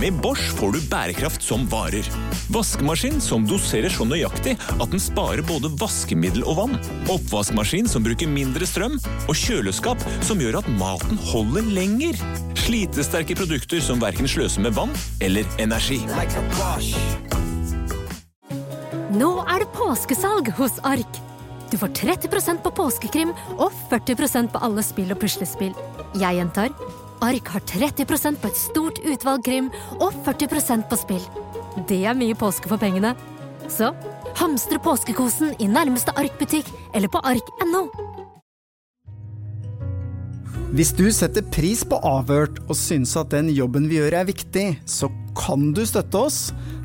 Med Bosch får du bærekraft som varer. Vaskemaskin som doserer så nøyaktig at den sparer både vaskemiddel og vann. Oppvaskmaskin som bruker mindre strøm. Og kjøleskap som gjør at maten holder lenger. Slitesterke produkter som verken sløser med vann eller energi. Nå er det påskesalg hos Ark. Du får 30 på påskekrim og 40 på alle spill og puslespill. Jeg gjentar Ark har 30% på et stort utvalg krim og 40% på spill. Det er mye påske for pengene. Så hamstre påskekosen i nærmeste Ark-butikk eller på ark.no. Hvis du setter pris på Avhørt og syns at den jobben vi gjør er viktig, så kan du støtte oss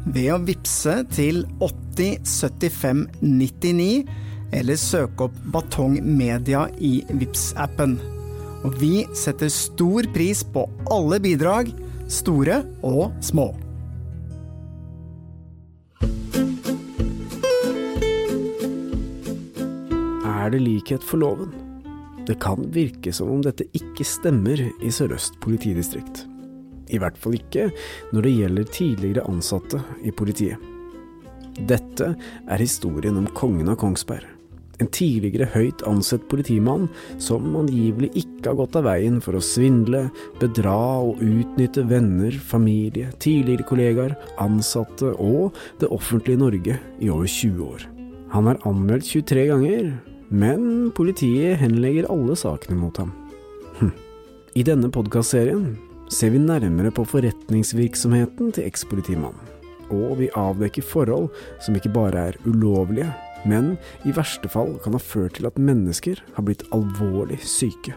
ved å vippse til 8075 99 eller søke opp Batong Media i vips appen og vi setter stor pris på alle bidrag, store og små. Er det likhet for loven? Det kan virke som om dette ikke stemmer i Sør-Øst politidistrikt. I hvert fall ikke når det gjelder tidligere ansatte i politiet. Dette er historien om kongen av Kongsberg en tidligere høyt ansett politimann som angivelig ikke har gått av veien for å svindle, bedra og utnytte venner, familie, tidligere kollegaer, ansatte og det offentlige Norge i over 20 år. Han er anmeldt 23 ganger, men politiet henlegger alle sakene mot ham. Hm. I denne podkastserien ser vi nærmere på forretningsvirksomheten til ekspolitimannen, og vi avdekker forhold som ikke bare er ulovlige, men i verste fall kan ha ført til at mennesker har blitt alvorlig syke.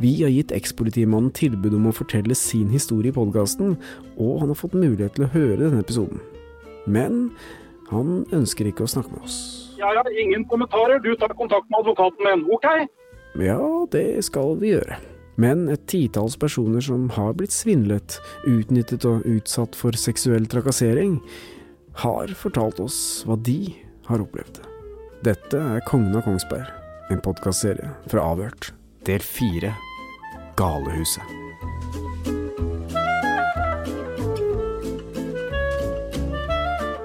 Vi har gitt ekspolitimannen tilbud om å fortelle sin historie i podkasten, og han har fått mulighet til å høre denne episoden. Men han ønsker ikke å snakke med oss. Jeg har ingen kommentarer, du tar kontakt med advokaten min, ok? Ja, det skal vi gjøre. Men et titalls personer som har blitt svindlet, utnyttet og utsatt for seksuell trakassering, har fortalt oss hva de har opplevd det. Dette er Kongen av Kongsberg, en podkastserie fra Avhørt, del fire, Galehuset.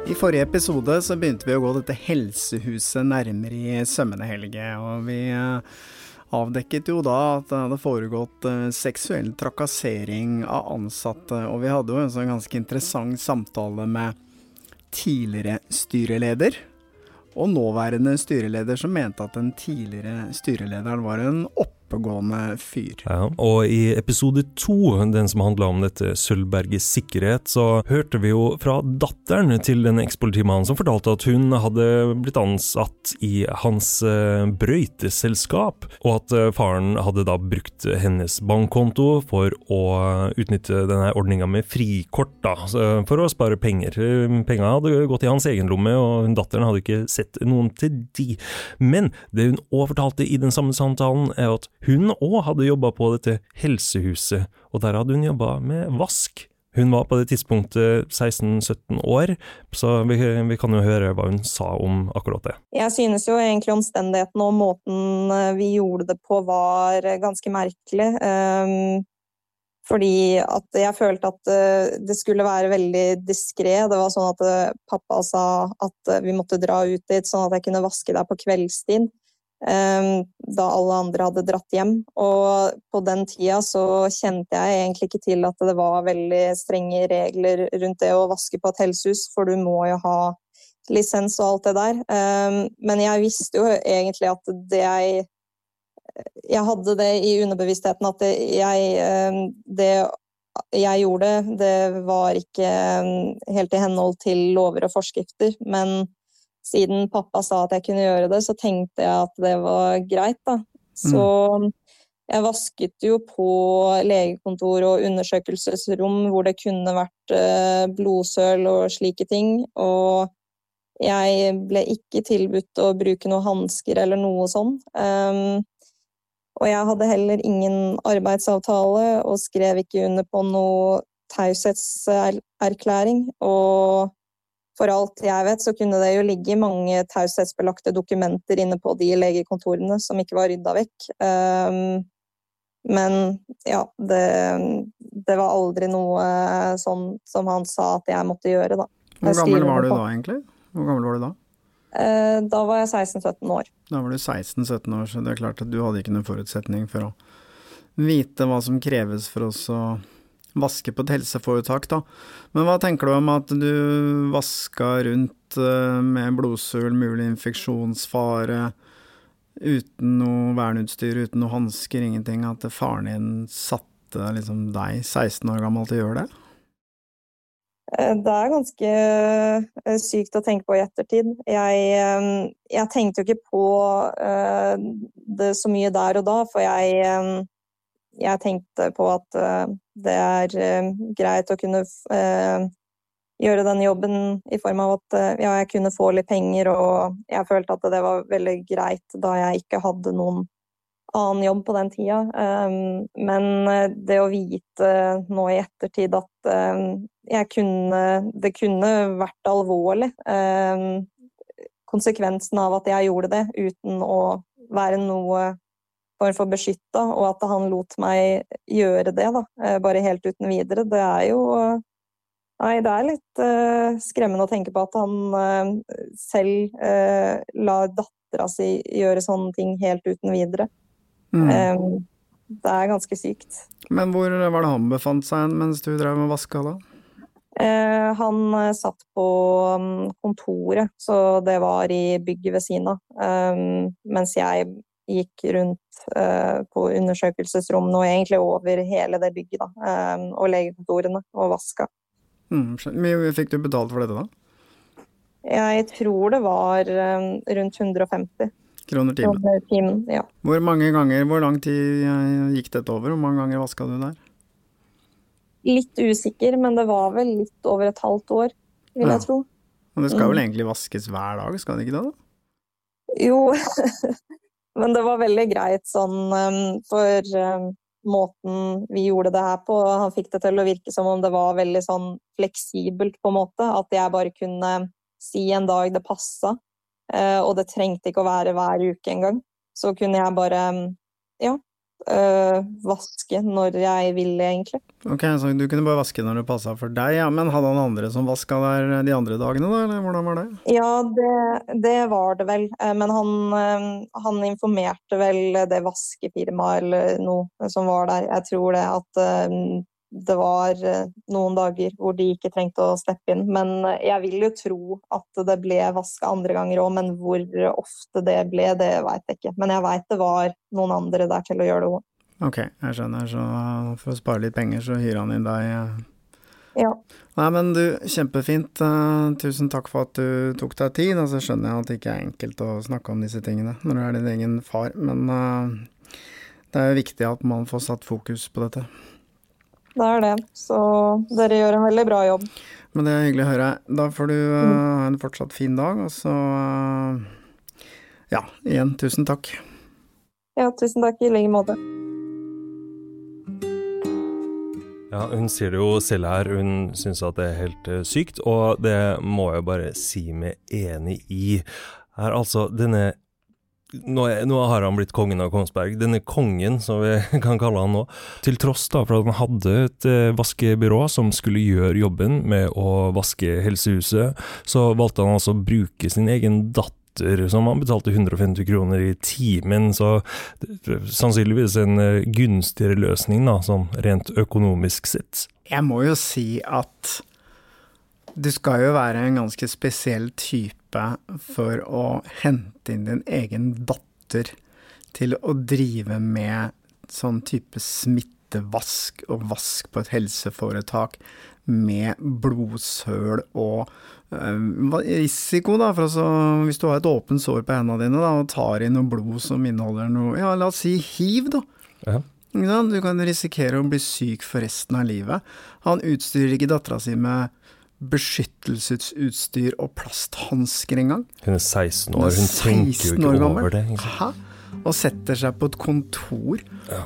I forrige episode så begynte vi å gå dette helsehuset nærmere i sømmene, Helge. Og vi eh, avdekket jo da at det hadde foregått eh, seksuell trakassering av ansatte. Og vi hadde jo en sånn ganske interessant samtale med tidligere styreleder og nåværende styreleder som mente at den tidligere styrelederen var en oppegående fyr. Ja, og i episode to, den som handla om dette Sølvbergets sikkerhet, så hørte vi jo fra datteren til den ekspolitimannen som fortalte at hun hadde blitt ansatt i hans uh, brøyteselskap, og at uh, faren hadde da brukt hennes bankkonto for å utnytte denne ordninga med frikort, da, for å spare penger. Penga hadde gått i hans egen lomme, og datteren hadde ikke sett noen til de. Men det hun òg fortalte i den samme samtalen, er at hun òg hadde jobba på dette helsehuset, og der hadde hun jobba med vask. Hun var på det tidspunktet 16-17 år, så vi, vi, kan jo høre hva hun sa om akkurat det. Jeg synes jo egentlig omstendighetene og måten eh, vi gjorde det på var ganske merkelig. Um, fordi at jeg følte at eh, det skulle være veldig diskré. Det var sånn at eh, pappa sa at eh, vi måtte dra ut dit, sånn at jeg kunne vaske der på kveldstid. Da alle andre hadde dratt hjem. Og på den tida så kjente jeg egentlig ikke til at det var veldig strenge regler rundt det å vaske på et helsehus, for du må jo ha lisens og alt det der. Men jeg visste jo egentlig at det jeg jeg hadde det i underbevisstheten at det jeg, eh, det jeg gjorde, det var ikke helt i henhold til lover og forskrifter. Men siden pappa sa at jeg kunne gjøre det, så tenkte jeg at det var greit, da. Så mm. jeg vasket jo på legekontor og undersøkelsesrom hvor det kunne vært eh, blodsøl og slike ting. Og jeg ble ikke tilbudt å bruke noen hansker eller noe sånn. Um, Og jeg hadde heller ingen arbeidsavtale og skrev ikke under på noe taushetserklæring. Og for alt jeg vet, så kunne det jo ligge mange taushetsbelagte dokumenter inne på de legekontorene som ikke var rydda vekk. Um, men ja, det, det, var aldri noe sånn som han sa at jeg måtte gjøre, da. Hvor gammel var du da, egentlig? Hvor gammel var du da? Uh, da var jeg 16-17 år. Da var du 16-17 år, så det er klart at du hadde ikke noen forutsetning for å vite hva som kreves for oss å vaske på et helseforetak, da. Men hva tenker du om at du vaska rundt eh, med blodsul, mulig infeksjonsfare, uten noe verneutstyr, uten noe hansker, ingenting, at faren din satte liksom deg, 16 år gammel, til å gjøre det? Eh, det er ganske eh, sykt å tenke på i ettertid. Jeg, jeg tenkte jo ikke på det så mye der og da, for jeg jeg tenkte på at uh, det er uh, greit å kunne uh, gjøre den jobben i form av at ja, jeg kunne få litt penger, og jeg følte at det var veldig greit da jeg ikke hadde noen annen jobb på den tida. Men det å vite nå i ettertid at jeg kunne Det kunne vært alvorlig. Konsekvensen av at jeg gjorde det uten å være noe form for beskytta, og at han lot meg gjøre det, da, eh, bare helt uten videre, det er jo Nei, det er litt uh, skremmende å tenke på at han uh, selv uh, lar dattera si gjøre sånne ting helt uten videre. Mm. Um, det er ganske sykt. Men hvor var det han befant seg mens du drev med vaska da? han satt på um, kontoret, så det var i bygget ved siden av. Um, mens jeg gikk rundt eh, på undersøkelsesrommene og egentlig over hele det bygget, da, eh, og legekontorene, og vaska. Mm, mye fikk du betalt for dette, da? Jeg tror det var eh, rundt 150 kroner timen. Kroner timen ja. Hvor mange ganger, hvor lang tid eh, gikk dette over? Hvor mange ganger vaska du der? Litt usikker, men det var vel litt over et halvt år, vil ja. jeg tro. Men det skal vel mm. egentlig vaskes hver dag, skal det ikke det? da? Jo, Men det var veldig greit sånn um, for um, måten vi gjorde det her på. Han fikk det til å virke som om det var veldig sånn fleksibelt, på en måte. At jeg bare kunne si en dag det passa. Uh, og det trengte ikke å være hver uke engang. Så kunne jeg bare um, ja, øh, vaske når jeg ville, egentlig. Ok, Så du kunne bare vaske når det passa for deg, ja. Men hadde han andre som vaska der de andre dagene, da? Eller hvordan var det? Ja, det, det var det vel. Eh, men han, eh, han, informerte vel det vaskefirmaet eller noe som var der. Jeg tror det at eh, det var noen dager hvor de ikke trengte å steppe inn. Men jeg vil jo tro at det ble vaska andre ganger òg, men hvor ofte det ble, det veit jeg ikke. Men jeg veit det var noen andre der til å gjøre det òg. Ok, jeg skjønner. Så for å spare litt penger, så hyrer han inn deg? Ja. Nei, men du, kjempefint. Tusen takk for at du tok deg tid. og Altså skjønner jeg at det ikke er enkelt å snakke om disse tingene når du er din egen far, men uh, det er jo viktig at man får satt fokus på dette. Det er det. Så dere gjør en veldig bra jobb. Men det er hyggelig å høre. Da får du uh, ha en fortsatt fin dag, og så Ja, igjen, tusen takk. Ja, tusen takk i like måte. Ja, Hun sier det jo selv her, hun syns at det er helt uh, sykt, og det må jeg bare si meg enig i. Her altså, denne nå, er, nå, har han blitt kongen av Kongsberg. Denne kongen, som vi kan kalle han nå. Til tross da for at han hadde et uh, vaskebyrå som skulle gjøre jobben med å vaske helsehuset, så valgte han altså å bruke sin egen datter som han betalte 150 kroner i timen, så sannsynligvis en eh, gunstigere løsning, da, sånn rent økonomisk sett. Jeg må jo si at du skal jo være en ganske spesiell type for å hente inn din egen datter til å drive med sånn type smittevask og vask på et helseforetak med blodsøl og øh, risiko, da, for altså, hvis du har et åpent sår på hendene dine da, og tar inn noe blod som inneholder noe, ja, la oss si hiv, da. Ja. Du kan risikere å bli syk for resten av livet. Han utstyrer ikke dattera si med beskyttelsesutstyr og plasthansker engang. Hun er 16 år, hun tenker jo ikke over det. Hæ? og setter seg på et kontor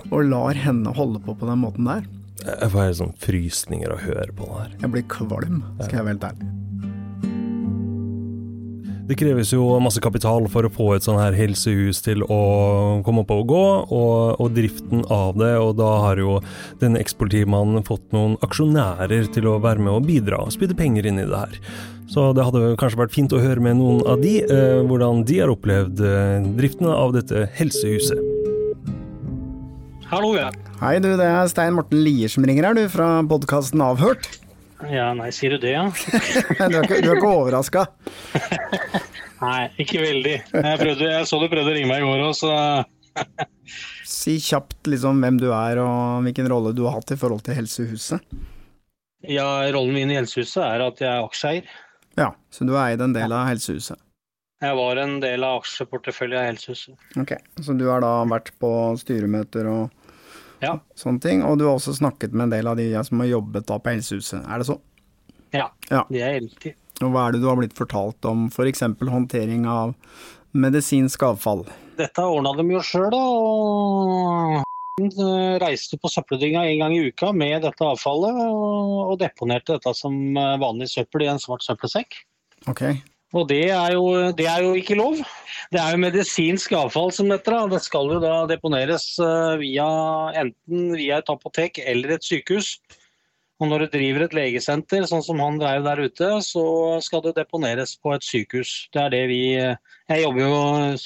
og lar henne holde på på den måten der. Jeg får helt sånn frysninger av å høre på det her. Jeg blir kvalm, skal jeg være helt ærlig. Det kreves jo masse kapital for å få et sånn her helsehus til å komme opp og gå, og, og driften av det, og da har jo denne ekspolitimannen fått noen aksjonærer til å være med og bidra og spytte penger inn i det her. Så det hadde kanskje vært fint å høre med noen av de, eh, hvordan de har opplevd eh, driften av dette helsehuset. Hallo, ja. Hei du, det er Stein Morten Lier som ringer her, du, fra podkasten Avhørt. Ja, nei, sier du det, ja? Du er ikke, du er ikke overraska? Nei, ikke veldig. Jeg, prøvde, jeg så du prøvde å ringe meg i går òg, så Si kjapt liksom hvem du er og hvilken rolle du har hatt i forhold til helsehuset. Ja, rollen min i Helsehuset er at jeg er aksjeeier. Ja, så du er eid en del av helsehuset. Jeg var en del av aksjeporteføljen av Helsehuset. Ok, Så du har da vært på styremøter og Ja. sånne ting, og du har også snakket med en del av de som har jobbet da på helsehuset, er det så? Ja, Ja. det er riktig. Og hva er det du har blitt fortalt om f.eks. håndtering av medisinsk avfall? Dette ordna de jo sjøl, da. Og reiste på søppeldynga en gang i uka med dette avfallet, og, deponerte dette som eh, vanlig søppel i en svart søppelsekk. Ok, Og det er, jo, det er jo ikke lov. Det er jo medisinsk avfall som dette. da. Det skal jo da deponeres eh, via, enten via et apotek eller et sykehus. Og når du driver et legesenter, sånn som han drev der ute, så skal det deponeres på et sykehus. Det er det vi Jeg jobber jo i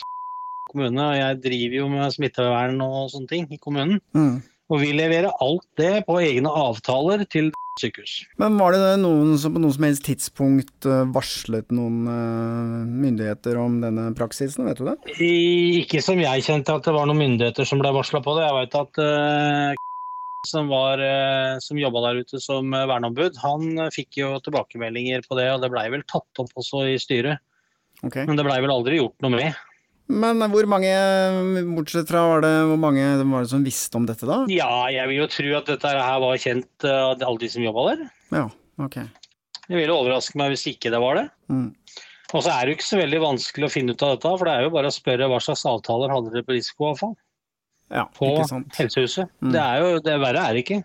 kommune, og jeg driver jo med smittevern og sånne ting i kommunen. mm. Og vi leverer alt det på egne avtaler til sykehus. Men var det noen som på noe som helst tidspunkt eh, varslet noen eh, myndigheter om denne praksisen, vet du det? Ikke som jeg kjente at det var noen myndigheter som ble varsla på det. Jeg vet at uh, som, var, som jobba der ute som verneombud, han fikk jo tilbakemeldinger på det, og det blei vel tatt opp også i styret. Okay. Men det blei vel aldri gjort noe med. Men hvor mange, bortsett fra var det, hvor mange var det som visste om dette da? Ja, jeg vil jo tro at dette her var kjent eh, av alle de som jobba der. Ja, ok. Det ville overraske meg hvis ikke det var det. Mm. Og så er det jo ikke så veldig vanskelig å finne ut av dette, for det er jo bare å spørre hva slags avtaler hadde dere på risikoavfall Ja, på helsehuset. Mm. Det er jo, det verre er det ikke.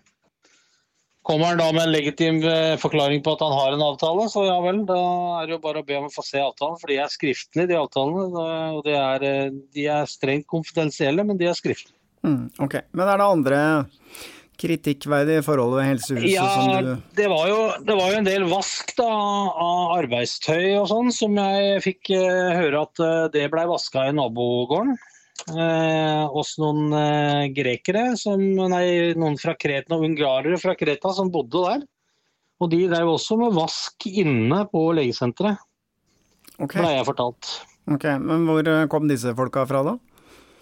Kommer han da med en legitim eh, forklaring på at han har en avtale, så ja vel, da er det jo bare å be om å få se avtalen. For de er skriftlige, de avtalene. Og de er, eh, de er strengt konfidensielle, men de er skriftlige. Mm, ok. Men er det andre kritikkverdige forhold ved helsehuset Ja, som du det var, jo, det var jo en del vask da, av arbeidstøy og sånn, som jeg fikk eh, høre at det blei vaska i nabogården. Eh, noen eh, grekere, som, nei, noen fra Kreta, noen ungarere fra Kreta som bodde der. Og de drev også med vask inne på legesenteret, okay. blei jeg fortalt. ok. Men hvor eh, kom disse folka fra da?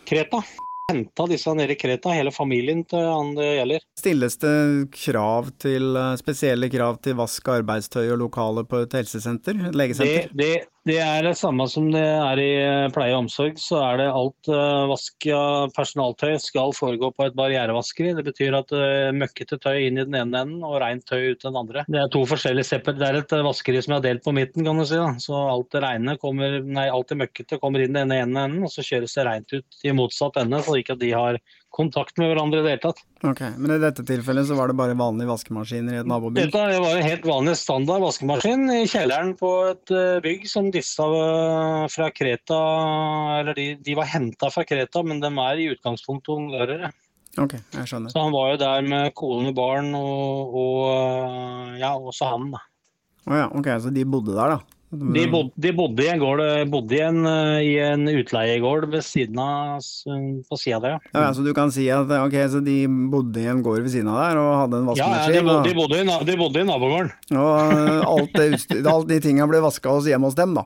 Kreta. Henta disse nede i Kreta, hele familien til han det gjelder. Stilles det krav til, eh, spesielle krav til vask av arbeidstøy og lokaler på et helsesenter? Et legesenter? det, det er det samme som det er i eh, pleie og omsorg. Så er det alt uh, vask av personaltøy skal foregå på et barrierevaskeri. Det betyr at uh, møkkete tøy inn i den ene enden og rent tøy ut den andre. Det er to forskjellige sepper. Det er et uh, vaskeri som er delt på midten, kan du si. Da. Så alt det reine kommer, nei, alt det møkkete kommer inn i den ene enden, og så kjøres det rent ut i motsatt ende, så ikke at de har kontakt med hverandre i det hele tatt. Ok, Men i dette tilfellet så var det bare vanlige vaskemaskiner i et nabobygg? Dette var en helt vanlig standard vaskemaskin i kjelleren på et eh, bygg som disse eh, fra Kreta Eller de, de var henta fra Kreta, men de er i utgangspunktet ungarere. Ok, jeg skjønner. Så han var jo der med kone og barn, og, og eh, ja, også han. da. Å ja, ok, så de bodde der, da? De bodde, de bodde i en gård, bodde i en, eh, i en utleiegård ved siden av på sida der, Ja, ja, Så du kan si at ok, så de bodde i en gård ved siden av der og hadde en vaskemaskin? ja, ja de, bodde, de, bodde i, de bodde i nabogården. og, og alt det alt de tinga ble vaska hos hjemme hos dem, da?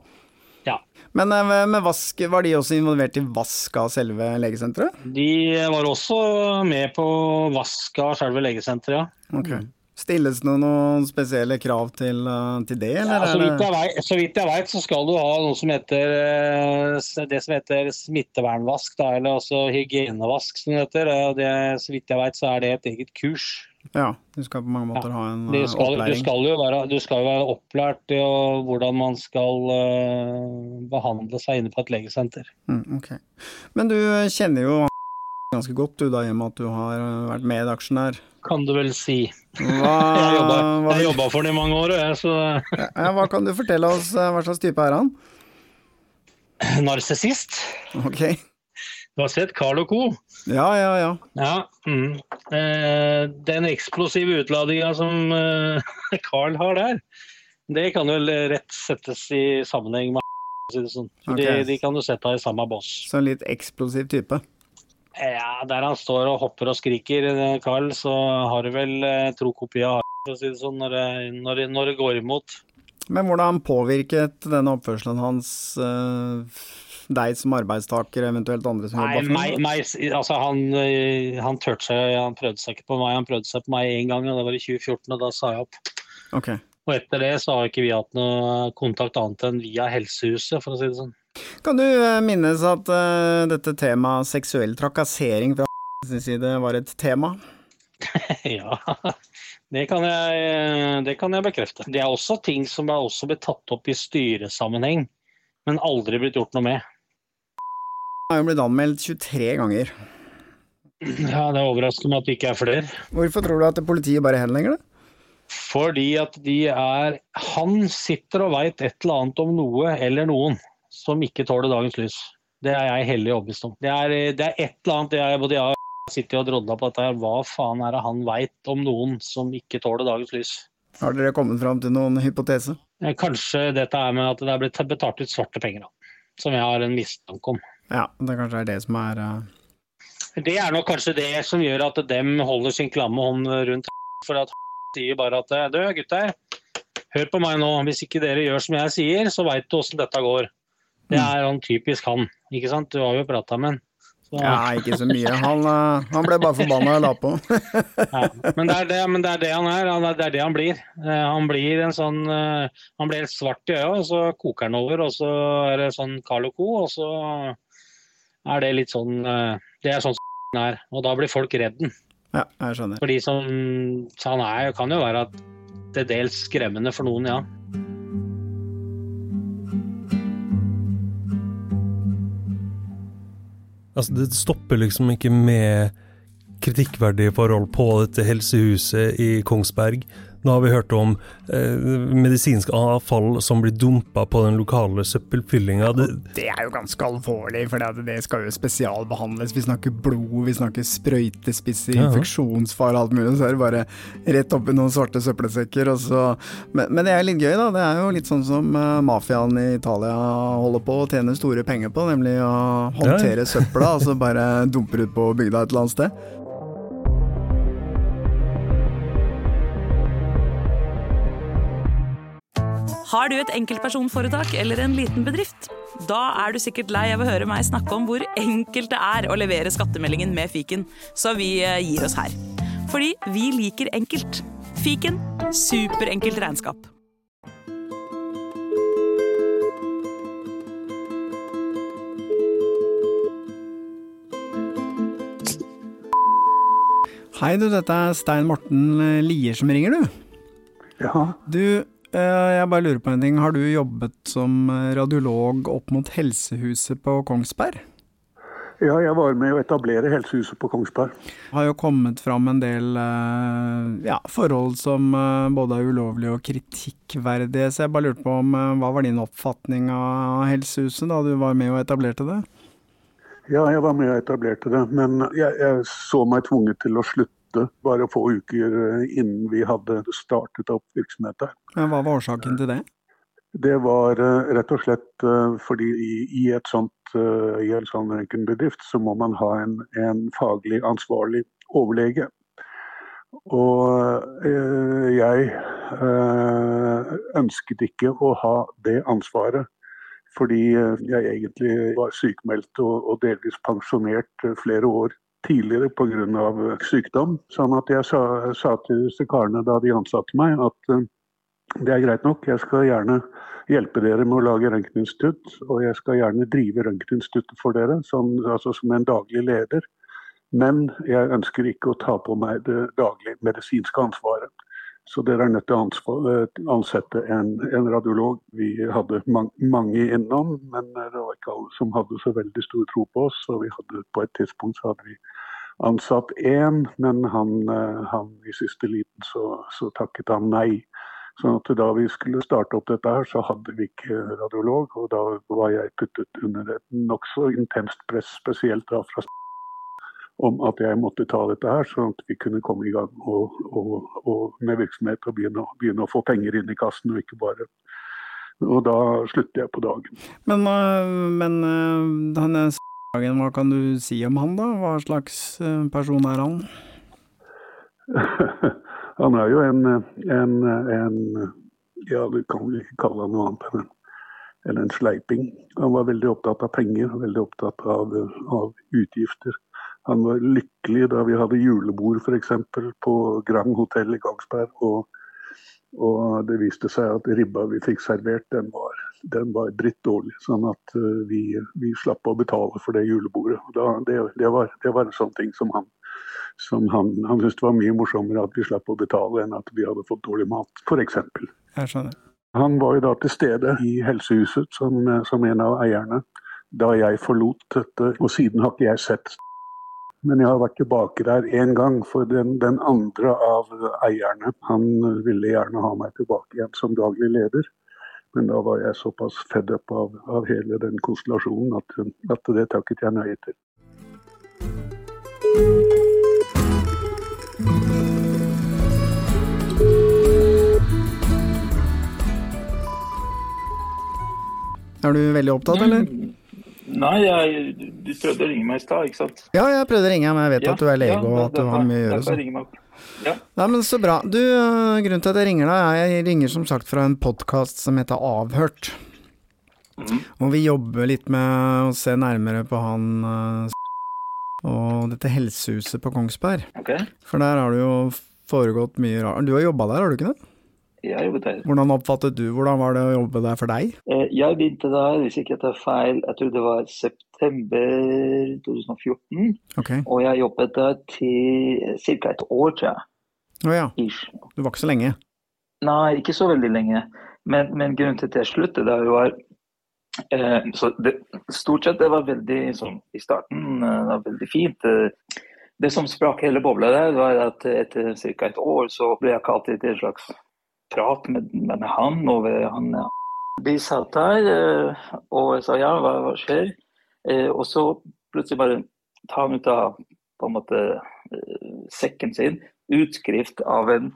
Ja. Men eh, med, vask, var de også involvert i vask av selve legesenteret? De var også med på vask av selve legesenteret, ja. Ok. Stilles det noen spesielle krav til, eh, til det, eller? Ja, så, vidt jeg vet, så vidt jeg vet, så skal du ha noe som heter eh, det som heter smittevernvask, da, eller altså hygienevask, som det heter. Det, så vidt jeg vet, så er det et eget kurs Ja, du skal på mange måter ha en Du eh, skal, du, opplæring. skal jo være, du skal være opplært i hvordan man skal uh, behandle seg inne på et legesenter. Mm, okay. Men du kjenner jo ganske godt du da, i og med at du har eh, vært medaksjonær. Kan du vel si. Hva, Jeg jobba, for den i mange år, jeg, så ja, hva kan du fortelle oss, eh, hva slags type er han? Narsissist. Ok. Du har sett Carl Co. Ja, ja, ja. Ja. Mm. Eh, den eksplosive utladinga som eh, Carl har der, det kan vel rett settes i sammenheng med sånn. For de, de kan du sette i samme boss. Så en litt eksplosiv type. Ja, der han står og hopper og skriker, eh, Carl, så har du vel eh, tro kopi av for å si det sånn, når det, når, det- når det går imot. Men hvordan påvirket denne oppførselen hans uh, deg som arbeidstaker, eventuelt andre som jobba for meg, altså han, eh, han seg, han prøvde seg ikke på meg, han prøvde seg på meg én gang, og det var i 2014, og da sa jeg opp. Okay. Og etter det så har ikke vi hatt noe kontakt annet enn via Helsehuset, for å si det sånn. Kan du eh, minnes at uh, dette temaet seksuell trakassering fra sin side var et tema? ja, det kan, jeg, det kan jeg bekrefte. Det er også ting som er også blitt tatt opp i styresammenheng, men aldri blitt gjort noe med. Har jo blitt anmeldt 23 ganger. Ja, Det er overraskende at det ikke er flere. Hvorfor tror du at politiet bare henlegger det? Fordi at de er Han sitter og veit et eller annet om noe eller noen som ikke tåler dagens lys. Det er jeg hellig overbevist om. Det er, det er et eller annet er, både jeg og sitter og drodler på dette her. Hva faen er det han veit om noen som ikke tåler dagens lys? Har dere kommet fram til noen hypotese? Eh, Kanskje dette er med at det er blitt betalt ut svarte penger, da. Som jeg har en mistanke om. Ja, det kanskje er det som er uh... Det er nok kanskje det som gjør at dem holder sin klamme hånd rundt For at sier bare at du gutter, hør på meg nå. Hvis ikke dere gjør som jeg sier, så veit du åssen dette går. Det er han typisk han. ikke sant? Du har jo prata med han. Så, Ja, ikke så mye. Han, eh, han ble bare forbanna og la på. ja. men, det er det, men det er det han er. Det er det han blir. Eh, Han blir en sånn eh, Han blir helt svart i øya, og så koker han over, og så er det sånn Carl Co., og så er det litt sånn Det er sånn som er. Og da blir folk redd den. Ja, jeg skjønner. Fordi som Han er, kan jo være til dels skremmende for noen, ja. Altså, det stopper liksom ikke med kritikkverdige forhold på dette helsehuset i Kongsberg. Nå har vi hørt om eh, medisinsk avfall som blir dumpa på den lokale søppelfyllinga. Det, Det er jo ganske alvorlig, for det, det skal jo spesialbehandles. Vi snakker blod, vi snakker sprøytespisser, Ja. infeksjonsfare og alt mulig. Så er det bare rett oppi noen svarte søppelsekker. Men, men det er litt gøy, da. Det er jo litt sånn som uh, mafiaen i Italia holder på å tjene store penger på, nemlig å håndtere søpla, og så bare dumper ut på bygda et eller annet sted. Har du et enkeltpersonforetak eller en liten bedrift? Da er du sikkert lei av å høre meg snakke om hvor enkelt det er å levere skattemeldingen med fiken, så vi eh, gir oss her. Fordi vi liker enkelt. Fiken superenkelt regnskap. Hei du, dette er Stein Morten eh, Lier som ringer, du. Ja, Du, jeg bare lurer på en ting. Har du jobbet som eh, radiolog opp mot helsehuset på Kongsberg? ja, jeg var med å etablere helsehuset på Kongsberg. har jo kommet fram en del eh, ja, forhold som eh, både er ulovlige og kritikkverdige, så jeg bare lurte på om eh, hva var din oppfatning av helsehuset da du var med og etablerte det? Ja, jeg var med og etablerte det, men jeg, jeg så meg tvunget til å slutte bare få uker eh, innen vi hadde startet opp virksomhet der. Men Hva var årsaken til det? Det var eh, rett og slett eh, fordi i, et sånt, i en sånn røntgenbedrift så må man ha en, en faglig ansvarlig overlege. Og jeg ønsket ikke å ha det ansvaret. Fordi jeg egentlig var sykemeldt og, delvis pensjonert flere år tidligere pga. sykdom. Sånn at jeg sa, sa til disse karene da de ansatte meg at uh, det er greit nok, jeg skal gjerne hjelpe dere med å lage røntgeninstitutt. Og jeg skal gjerne drive røntgeninstituttet for dere, som, altså som en daglig leder. Men jeg ønsker ikke å ta på meg det daglige medisinske ansvaret. Så dere er nødt til å eh, ansette en, en radiolog. Vi hadde man, mange innom, men det var ikke alle som hadde så veldig stor tro på oss. Og vi hadde, på et tidspunkt så hadde vi ansatt én, men han, eh, han, i siste liten så, så takket han nei. Så at da vi skulle starte opp dette her, så hadde vi ikke radiolog. Og da var jeg puttet under et nokså intenst press, spesielt da fra om at jeg måtte ta dette her, sånn at vi kunne komme i gang og, og, og med virksomhet og begynne, begynne, å få penger inn i kassen, og ikke bare Og da slutter jeg på dagen. Men, men øh, denne dagen, hva kan du si om han, da? Hva slags øh, person er han? Han er jo en, en, en Ja, du kan vel ikke kalle han noe annet enn en, eller en sleiping. Han var veldig opptatt av penger, veldig opptatt av, av utgifter. Han var lykkelig da vi hadde julebord f.eks. på Grand hotell i Gangsberg. Og, og, det viste seg at ribba vi fikk servert, den var, den var drittdårlig. Sånn at uh, vi, vi, slapp å betale for det julebordet. Da, det, det, var, det var en sånn ting som han som han, han syntes det var mye morsommere at vi slapp å betale enn at vi hadde fått dårlig mat, f.eks. Jeg skjønner. Han var jo da til stede i helsehuset som, som en av eierne da jeg forlot dette, og siden har ikke jeg sett men jeg har vært tilbake der én gang, for den, den, andre av eierne han ville gjerne ha meg tilbake igjen som daglig leder. Men da var jeg såpass fed opp av, av, hele den konstellasjonen at, at det takket jeg nøye til. Er du veldig opptatt, eller? Nei, jeg, du prøvde å ringe meg i stad, ikke sant? Ja, jeg prøvde å ringe, men jeg vet ja, at du er lege ja, og at du har mye å gjøre. Så. Ja. Nei, men Så bra. Du, Grunnen til at jeg ringer deg, jeg ringer som sagt fra en podkast som heter Avhørt. Mm. Og vi jobber litt med å se nærmere på han eh, og dette helsehuset på Kongsberg. Okay. For der har det jo foregått mye rart. Du har jobba der, har du ikke det? Jeg jobbet der. Hvordan oppfattet du, hvordan var det å jobbe der for deg? Eh, jeg begynte der, hvis ikke jeg tar feil, jeg tror det var september 2014. Okay. Og jeg jobbet der til ca. et år, tror jeg. Å ja. Du var ikke så lenge? Nei, ikke så veldig lenge. Men, men grunnen til at jeg sluttet der, var eh, så det, Stort sett det var veldig sånn i starten eh, det var veldig fint. Eh, det som sprakk hele bobla der, var at etter ca. et år så ble jeg kalt til et slags prat med, med han. og han Vi satt der, eh, og jeg sa ja, hva, hva skjer? Eh, og så plutselig bare tar han ut av på en måte eh, sekken sin utskrift av en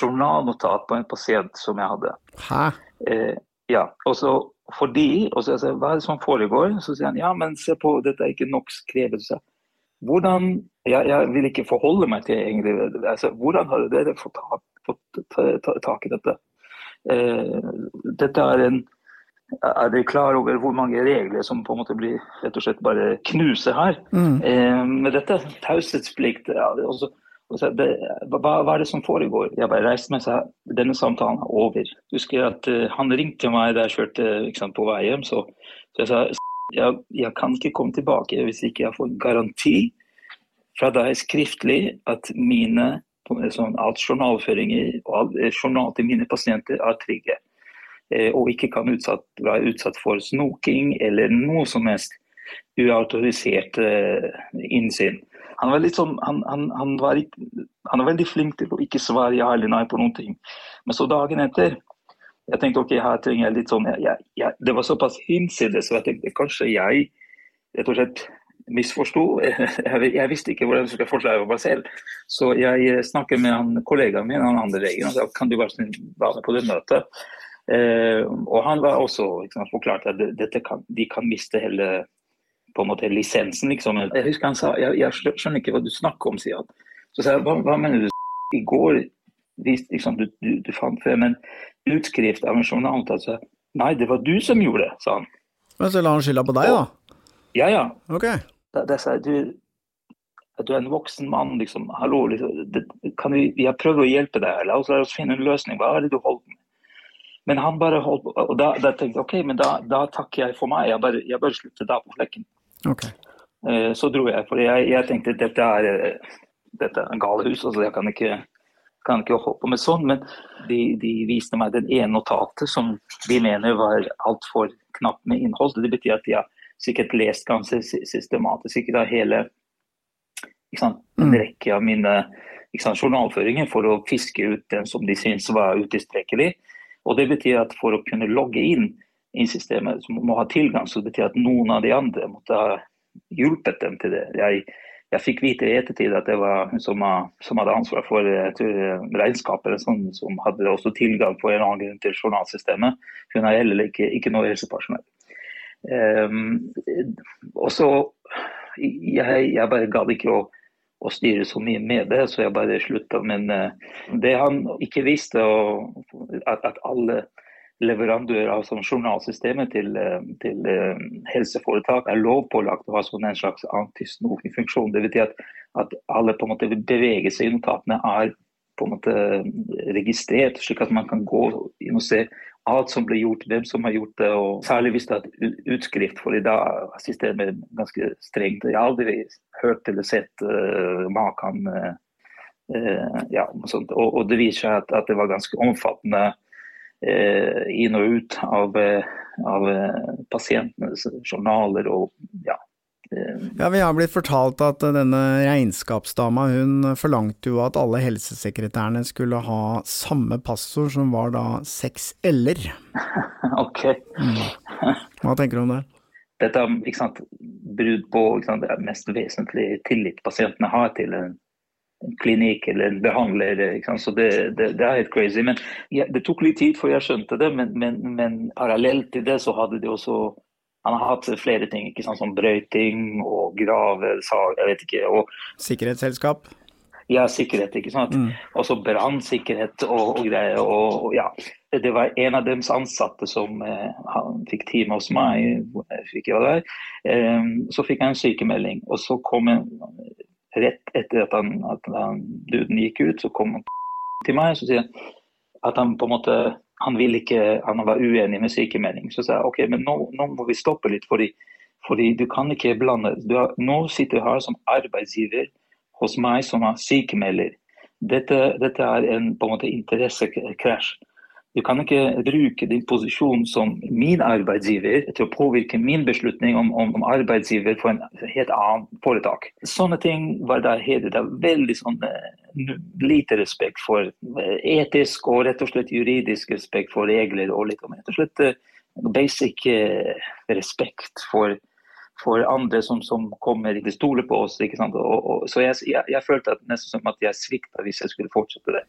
journalnotat på en pasient som jeg hadde. Hæ? Eh, ja, og så fordi, og så jeg hva er det som foregår? Så sier han ja, men se på, dette er ikke nok skrevet. Så, hvordan, jeg, jeg vil ikke forholde meg til egentlig, altså, hvordan har dere fått fått tak i dette. Eh, dette er en er dere klar over hvor mange regler som på en måte blir rett og slett bare knuser her? Mm. Eh, med dette taushetsplikt ja, også, også, det, hva, hva, er det som foregår? Jeg bare reiste meg sa denne samtalen er over. Husker at uh, Han ringte meg da jeg kjørte sant, på vei hjem. Så, så jeg sa jeg, jeg, kan ikke komme tilbake hvis ikke jeg får garanti fra deg skriftlig at mine sånn alt journalføringer og all eh, journal til mine pasienter er trygge. Eh, og ikke kan utsatt, være utsatt for snoking eller noe som helst uautorisert eh, innsyn. Han var, sånn, han, han, han, var, han var veldig flink til å ikke svare ja eller nei på ting. Men så dagen etter jeg tenkte ok, her trenger jeg litt sånn, jeg, jeg, Det var såpass hinsides, så jeg tenkte kanskje jeg rett og slett misforsto. Jeg, jeg, visste ikke hvordan jeg skulle forklare meg selv. Så jeg eh, snakket med han, kollegaen min, han andre legen, og sa kan du være snill være med på det møtet. Eh, og han var også liksom, forklart at dette kan, de kan miste hele på en måte lisensen. Liksom. Jeg husker han sa jeg, jeg skjønner ikke hva du snakker om, sier han. Så sa jeg hva, hva mener du? I går liksom, du, du, du fant frem en utskrift av en journal. Altså, Nei, det var du som gjorde det, sa han. Men så la han skylda på deg, da? Ja, ja. Okay. Da, da sa jeg, du, du er en voksen mann, liksom. Hallo, liksom. Det, kan vi, vi har prøvd å hjelpe deg. La oss, la oss finne en løsning. Hva er det du holder med? Men han bare holdt på. Og da, da tenkte jeg OK, men da, da, takker jeg for meg. Jeg bare, jeg bare slutter da på flekken. Okay. Eh, så dro jeg, for jeg, jeg tenkte dette er, eh, dette er en galehus. altså Jeg kan ikke, kan ikke holde på med sånn. Men de, de viste meg den ene notatet som de mener var altfor knapt med innhold. Det betyr at de har sikkert lest ganske systematisk sikkert da, hele sant, en rekke av mine sant, journalføringer for å fiske ut den som de syns var utilstrekkelig. Og det betyr at for å kunne logge inn i systemet, så må ha tilgang, så det betyr at noen av de andre måtte ha hjulpet dem til det. Jeg, jeg fikk vite i ettertid at det var hun som, som hadde ansvar for regnskapet, som, som, hadde også tilgang på en annen grunn til journalsystemet. Hun er heller ikke, ikke noe helsepersonell. Um, og så jeg, jeg, bare gadd ikke å, å, styre så mye med det, så jeg bare slutta. Men uh, det han ikke visste, og, at, at alle leverandører av sånn journalsystemet til, eh, til uh, helseforetak er lovpålagt å ha sånn en slags antisnokingfunksjon. Det betyr at, at alle på en måte beveger seg i notatene er på en måte registrert, slik at man kan gå inn og se alt som blir gjort, hvem som har gjort det, og særlig hvis det er utskrift, for da er systemet ganske strengt. Jeg har aldri hørt eller sett uh, maken uh, ja, og, og, det viser seg at, at, det var ganske omfattende inn og ut av, av pasientenes journaler og ja, ja, Vi har blitt fortalt at denne regnskapsdama hun forlangte jo at alle helsesekretærene skulle ha samme passord, som var da seks l-er. ok. Mm. Hva tenker du om det? Dette er ikke sant, brudd på sant, det mest vesentlige tillit pasientene har til en klinikk eller en behandler. Så det, det, det, er helt crazy. Men ja, Det tok litt tid før jeg skjønte det, men, men, men parallelt til det så hadde de også han har hatt flere ting, ikke sant, som brøyting og grave, jeg vet ikke. Og, Sikkerhetsselskap? Ja, sikkerhet, ikke sant. Mm. Også brannsikkerhet og, og, greier. Og, og, ja. Det var en av deres ansatte som eh, han fikk time hos meg, fikk jeg der. Eh, så fikk jeg en sykemelding. Og så kom han rett etter at, han, at han, duden gikk ut, så kom han til meg og sier at han på en måte han, ikke, han var uenig med sykemelding. Så sa jeg ok, men nå, nå, må vi stoppe litt, fordi, fordi du kan ikke blande har, Nå sitter du her som arbeidsgiver hos meg som er sykemelder. Dette, dette er en på en måte interessekrasj. Du kan ikke bruke din posisjon som min arbeidsgiver til å påvirke min beslutning om, om, om arbeidsgiver for en helt annen foretak. Sånne ting var det, det er veldig sånn, uh, lite respekt for uh, etisk og rett og slett juridisk respekt for regler. Og litt, rett og slett uh, basic respekt for, for andre som, som kommer det stole på oss. Og, og, så jeg, jeg, jeg, følte nesten som at jeg svikta hvis jeg skulle fortsette det.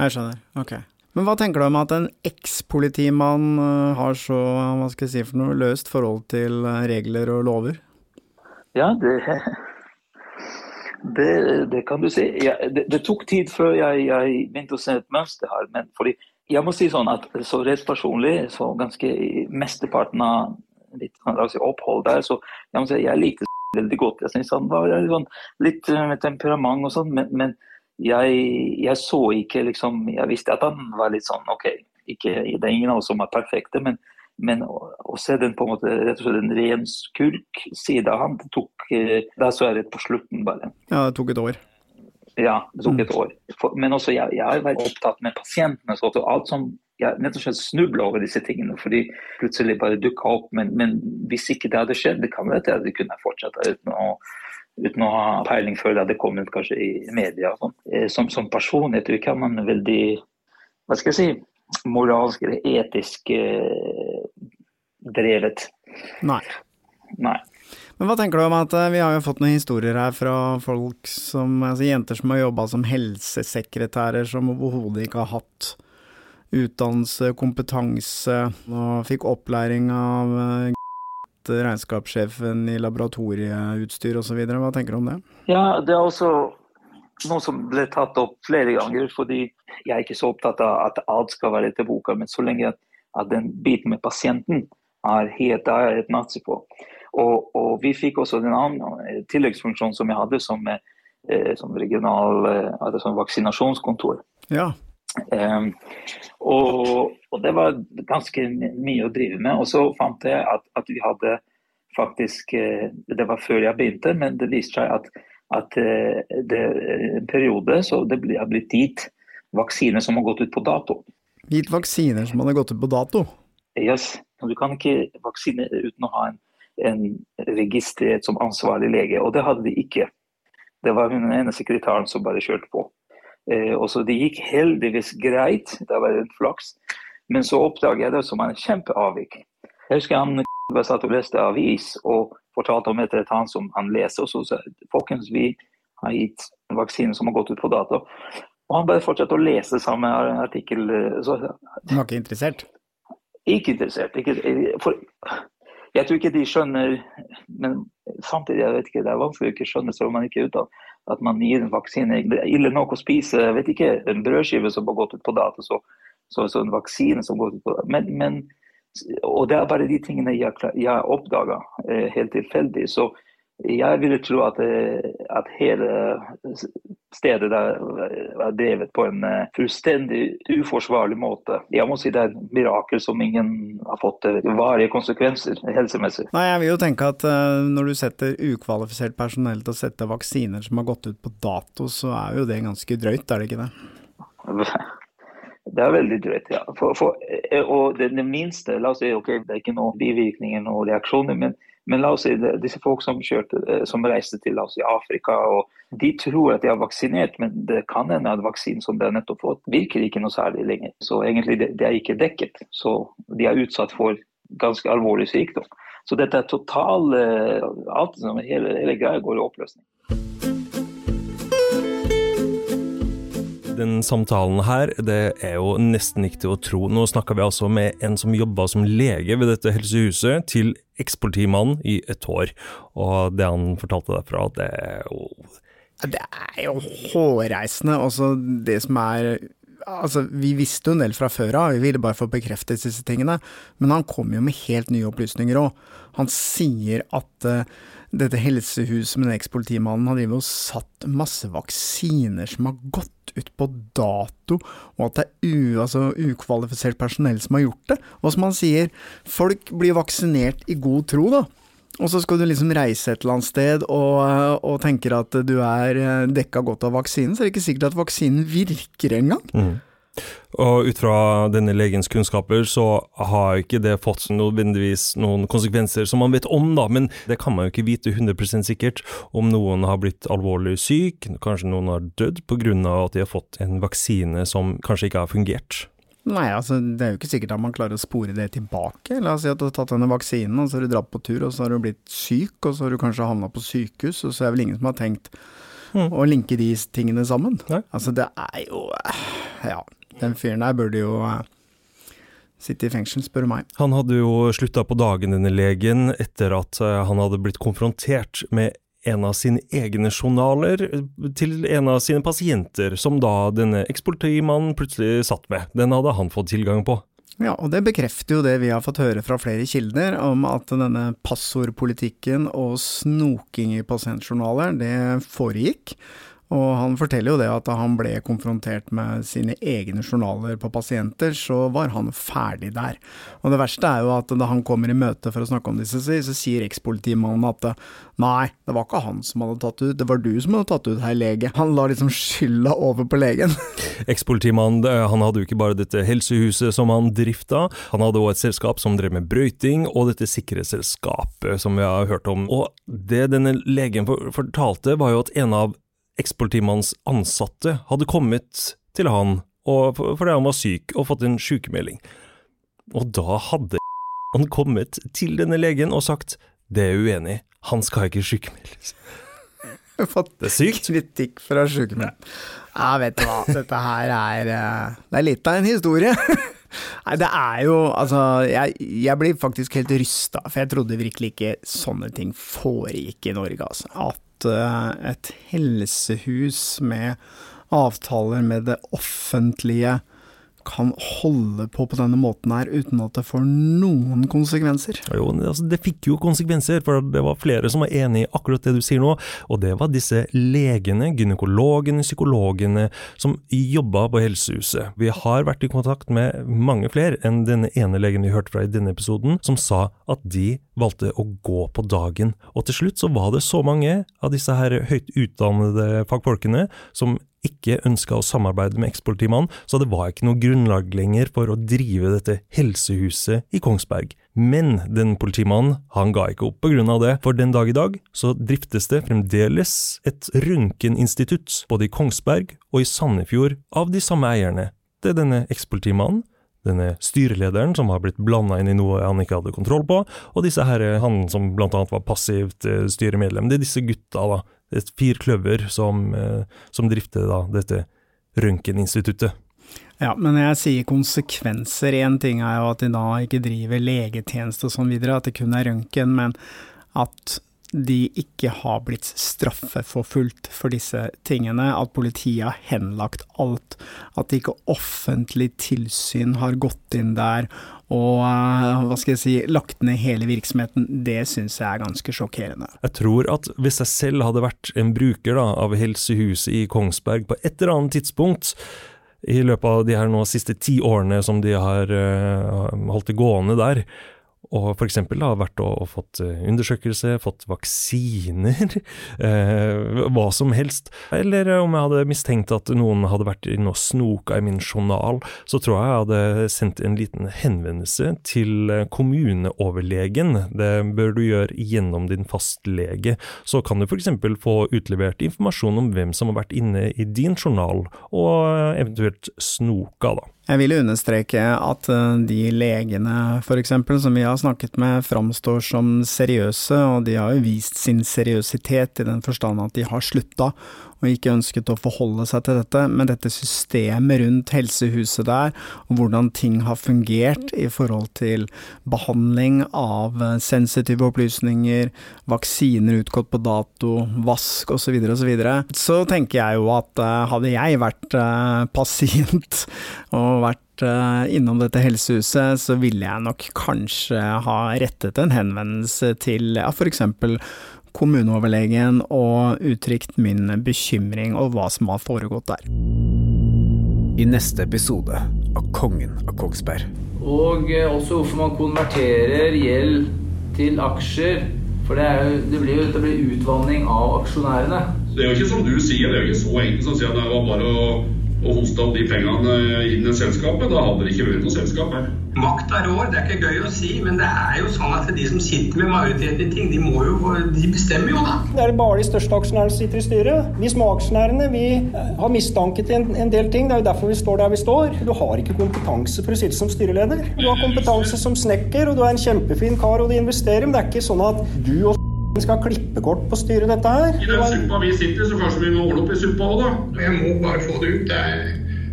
Jeg skjønner, ok. Men hva tenker du om at en ekspolitimann eh, har så, hva skal jeg si for noe, løst forhold til eh, regler og lover? Ja, det, det, det kan du si. Ja, det, det, tok tid før jeg, jeg, begynte å se et mønster her. Men fordi, jeg må si sånn at så rett personlig, så ganske mesteparten av litt si, opphold der, så jeg må si jeg likte veldig godt. Jeg syns han var sånn, litt eh, med temperament og sånn, men, men jeg, jeg, så ikke liksom Jeg visste at han var litt sånn OK, ikke, det er ingen av oss som er perfekte, men, men å, å, se den på en måte rett og slett en ren skurk-side av han, det tok eh, Da så jeg det på slutten, bare. Ja, det tok et år. Ja, det tok et år. For, men også jeg, jeg har vært opptatt med pasientene. Så alt som jeg nett og slett snubla over disse tingene, fordi plutselig bare dukka opp. Men, men, hvis ikke det hadde skjedd, det kan være at jeg kunne fortsatt uten å uten å ha peiling før det hadde kommet kanskje i media. Sånn. Eh, som, som person jeg tror ikke man er veldig hva skal jeg si, moralsk eller etisk eh, drevet. Nei. Nei. Men hva tenker du om at eh, vi har jo fått noen historier her fra folk som, altså jenter som har jobba som helsesekretærer, som overhodet ikke har hatt utdannelse, kompetanse, og fikk opplæring av eh, regnskapssjefen i laboratorieutstyr osv. Hva tenker du om det? Ja, Det er også noe som ble tatt opp flere ganger. fordi Jeg er ikke så opptatt av at alt skal være etter boka, men så lenge at den biten med pasienten er helt der er et nazi på. Og, og, vi fikk også en annen tilleggsfunksjon som jeg hadde som, eh, som regional eh, som vaksinasjonskontor. Ja. Um, og, og, det var ganske mye å drive med. Og så fant jeg at, at vi hadde faktisk eh, Det var før jeg begynte, men det viste seg at, at eh, det en periode så det har blitt gitt vaksiner som har gått ut på dato. Gitt vaksiner som hadde gått ut på dato? Yes. Du kan ikke vaksine uten å ha en, en registrert som ansvarlig lege, og det hadde de ikke. Det var hun ene sekretæren som bare kjørte på. Eh, og så Det gikk heldigvis greit, det var en flaks. Men så oppdaget jeg det som en kjempeavvik. Jeg husker han jeg satt og leste avis og fortalte om et eller annet som han leser. Og så sa folkens, vi har gitt en vaksine som har gått ut på dato. Og han bare fortsatte å lese samme artikkel. Så, han var ikke interessert? Ikke interessert. Ikke, for, jeg tror ikke de skjønner Men samtidig, jeg vet ikke, det er vanskelig å ikke skjønne selv om man ikke er utdannet. At man gir en vaksine. Ille nok å spise vet ikke, en brødskive som har gått ut på dato, så, så, så en vaksine som går ut på dato. Men, men og det er bare de tingene jeg, jeg oppdaga eh, helt tilfeldig. Så jeg ville tro at, eh, at hele stedet der var drevet på en eh, fullstendig uforsvarlig måte. Jeg må si det er et mirakel som ingen har fått eh, varige konsekvenser helsemessig. Nei, Jeg vil jo tenke at når du setter ukvalifisert personell til å sette vaksiner som har gått ut på dato, så er jo det ganske drøyt, er det ikke det? Det er veldig drøyt, ja. For, for, eh, og det, det, minste La oss si ok, det er ikke noen bivirkninger og reaksjoner, men, men, la oss si disse folk som, kjørte, eh, som reiste til oss si, Afrika, og de tror at de er vaksinert, men det kan hende at vaksinen som de har nettopp fått, virker ikke noe særlig lenger. Så egentlig det er ikke dekket. Så de er utsatt for ganske alvorlig sykdom. Så dette er total eh, Alt hele, hele greia går i oppløsning. Den samtalen her, det er jo nesten ikke til å tro. Nå snakker vi altså med en som jobba som lege ved dette helsehuset, til ekspolitimannen i et år. Og det han fortalte derfra, det er jo Det er jo hårreisende. Også det som er Altså, vi visste jo en del fra før av, vi ville bare få bekreftet disse tingene. Men han kom jo med helt nye opplysninger òg. Han sier at uh, dette helsehuset med den ekspolitimannen har drevet og satt masse vaksiner som har gått ut på dato, og at det er u, altså, ukvalifisert personell som har gjort det. Og som han sier, folk blir vaksinert i god tro, da. Og så skal du liksom reise et eller annet sted og, og tenker at du er eh, dekka godt av vaksinen, så er det ikke sikkert at vaksinen virker engang. Mm. Og ut fra denne legens kunnskaper, så har ikke det fått nødvendigvis noen konsekvenser som man vet om, da, men det kan man jo ikke vite 100 sikkert. Om noen har blitt alvorlig syk, kanskje noen har dødd pga. at de har fått en vaksine som kanskje ikke har fungert. Nei, altså det er jo ikke sikkert at man klarer å spore det tilbake. La oss si at du har tatt denne vaksinen, og så har du dratt på tur, og så har du blitt syk, og så har du kanskje havna på sykehus, og så er det vel ingen som har tenkt mm. å linke de tingene sammen. Nei. Altså det er jo Ja. Den fyren der burde jo uh, sitte i fengsel, spør du meg. Han hadde jo slutta på dagen, denne legen, etter at uh, han hadde blitt konfrontert med en av sine egne journaler til en av sine pasienter, som da denne eksportimannen plutselig satt med. Den hadde han fått tilgang på. Ja, og det bekrefter jo det vi har fått høre fra flere kilder, om at denne passordpolitikken og snoking i pasientjournaler, det foregikk. Og han forteller jo det at da han ble konfrontert med sine egne journaler på pasienter, så var han ferdig der. Og det verste er jo at da han kommer i møte for å snakke om disse, så sier ekspolitimannen at nei, det var ikke han som hadde tatt ut, det var du som hadde tatt ut, herr lege. Han la liksom skylda over på legen. Ekspolitimannen han hadde jo ikke bare dette helsehuset som han drifta, han hadde òg et selskap som drev med brøyting, og dette sikkerhetsselskapet som vi har hørt om. Og det denne legen fortalte, var jo at en av ekspolitimannens ansatte hadde kommet til han fordi han var syk og fått en sykemelding. Og da hadde han kommet til denne legen og sagt det er uenig, han skal ikke sykemeldes. Fått det er sykt. kritikk fra sykemelding. Ja, vet du hva, dette her er eh, Det er litt av en historie. Nei, det er jo Altså, jeg, jeg blir faktisk helt rysta, for jeg trodde virkelig ikke sånne ting foregikk i Norge, altså. At et helsehus med avtaler med det offentlige kan holde på på denne måten her uten at det får noen konsekvenser? Jo, altså, det fikk jo konsekvenser, for det var flere som var enig i akkurat det du sier nå, og det var disse legene, gynekologene, psykologene som jobba på helsehuset. Vi har vært i kontakt med mange flere enn denne ene legen vi hørte fra i denne episoden, som sa at de valgte å gå på dagen. Og til slutt så var det så mange av disse her høyt utdannede fagfolkene som ikke ønska å samarbeide med ekspolitimannen, så det var ikke noe grunnlag lenger for å drive dette helsehuset i Kongsberg. Men den politimannen, han ga ikke opp på grunn av det, for den dag i dag så driftes det fremdeles et røntgeninstitutt både i Kongsberg og i Sandefjord av de samme eierne. Det er denne ekspolitimannen denne styrelederen som har blitt blanda inn i noe han ikke hadde kontroll på, og disse her, han som blant annet var passivt eh, styremedlem. Det er disse gutta, da, et er som, eh, som drifter da, dette røntgeninstituttet. Ja, men jeg sier konsekvenser, én ting er jo at de da ikke driver legetjeneste og sånn videre, at det kun er røntgen, men at de ikke har blitt straffeforfulgt for disse tingene, at politiet har henlagt alt, at ikke offentlig tilsyn har gått inn der og eh, hva skal jeg si, lagt ned hele virksomheten, det syns jeg er ganske sjokkerende. Jeg tror at hvis jeg selv hadde vært en bruker da, av helsehuset i Kongsberg på et eller annet tidspunkt, i løpet av de her nå siste ti årene som de har uh, holdt det gående der, og f.eks. vært og, og, fått eh, undersøkelse, fått vaksiner, eh, hva som helst. Eller om jeg hadde mistenkt at noen hadde vært inne og snoka i min journal, så tror jeg jeg hadde sendt en liten henvendelse til eh, kommuneoverlegen. Det bør du gjøre gjennom din fastlege. Så kan du f.eks. få utlevert informasjon om hvem som har vært inne i din journal, og eh, eventuelt snoka, da. Jeg vil understreke at eh, de legene f.eks. som vi har snakket med, framstår som seriøse, og de har jo vist sin seriøsitet i den forstand at de har slutta og ikke ønsket å forholde seg til dette, men dette systemet rundt helsehuset der, og hvordan ting har fungert i forhold til behandling av eh, sensitive opplysninger, vaksiner utgått på dato, vask osv., osv., så, videre, så tenker jeg jo at uh, hadde jeg vært uh, pasient og vært innom dette helsehuset, så ville jeg nok kanskje ha rettet en henvendelse til ja, eksempel kommuneoverlegen og uttrykt min bekymring over hva som har foregått der. I neste episode av Kongen av Kongsberg. Og eh, også hvorfor man konverterer gjeld til aksjer. For det, jo, det blir jo det blir utvanning av aksjonærene. Det er jo ikke som du sier, det er jo ikke så enkelt som å si at det var bare å å hoste opp de pengene inn i selskapet. Da hadde det ikke vært noe selskap her. Makta rår, det er ikke gøy å si, men det er jo sånn at de som sitter med majoriteten i ting, de må jo, de bestemmer jo, da. Det er bare de største aksjonærene som sitter i styret. Vi småaksjonærene vi eh, har mistanke til en, en, del ting. Det er jo derfor vi står der vi står. Du har ikke kompetanse for å sitte som styreleder. Du har kompetanse som snekker, og du er en kjempefin kar, og du investerer, men det er ikke sånn at du og vi skal klippe kort på styret, dette her. I den suppa vi sitter så kanskje vi må ordne opp i suppa òg, da. Jeg må bare få det ut. Det er,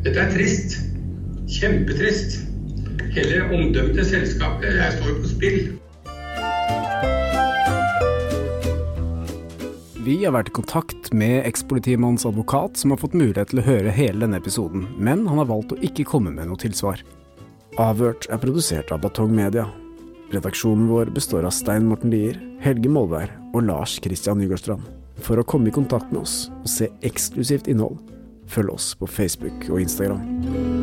dette er trist. Kjempetrist. Hele omdømmet til selskapet jeg står på spill. Vi har vært i kontakt med ekspolitimannens advokat, som har fått mulighet til å høre hele denne episoden, men han har valgt å ikke komme med noe tilsvar. Avhørt er produsert av Batong Media. Redaksjonen vår består av Stein Morten Lier, Helge Molvær og Lars Christian Nygårdstrand. For å komme i kontakt med oss og se eksklusivt innhold, følg oss på Facebook og Instagram.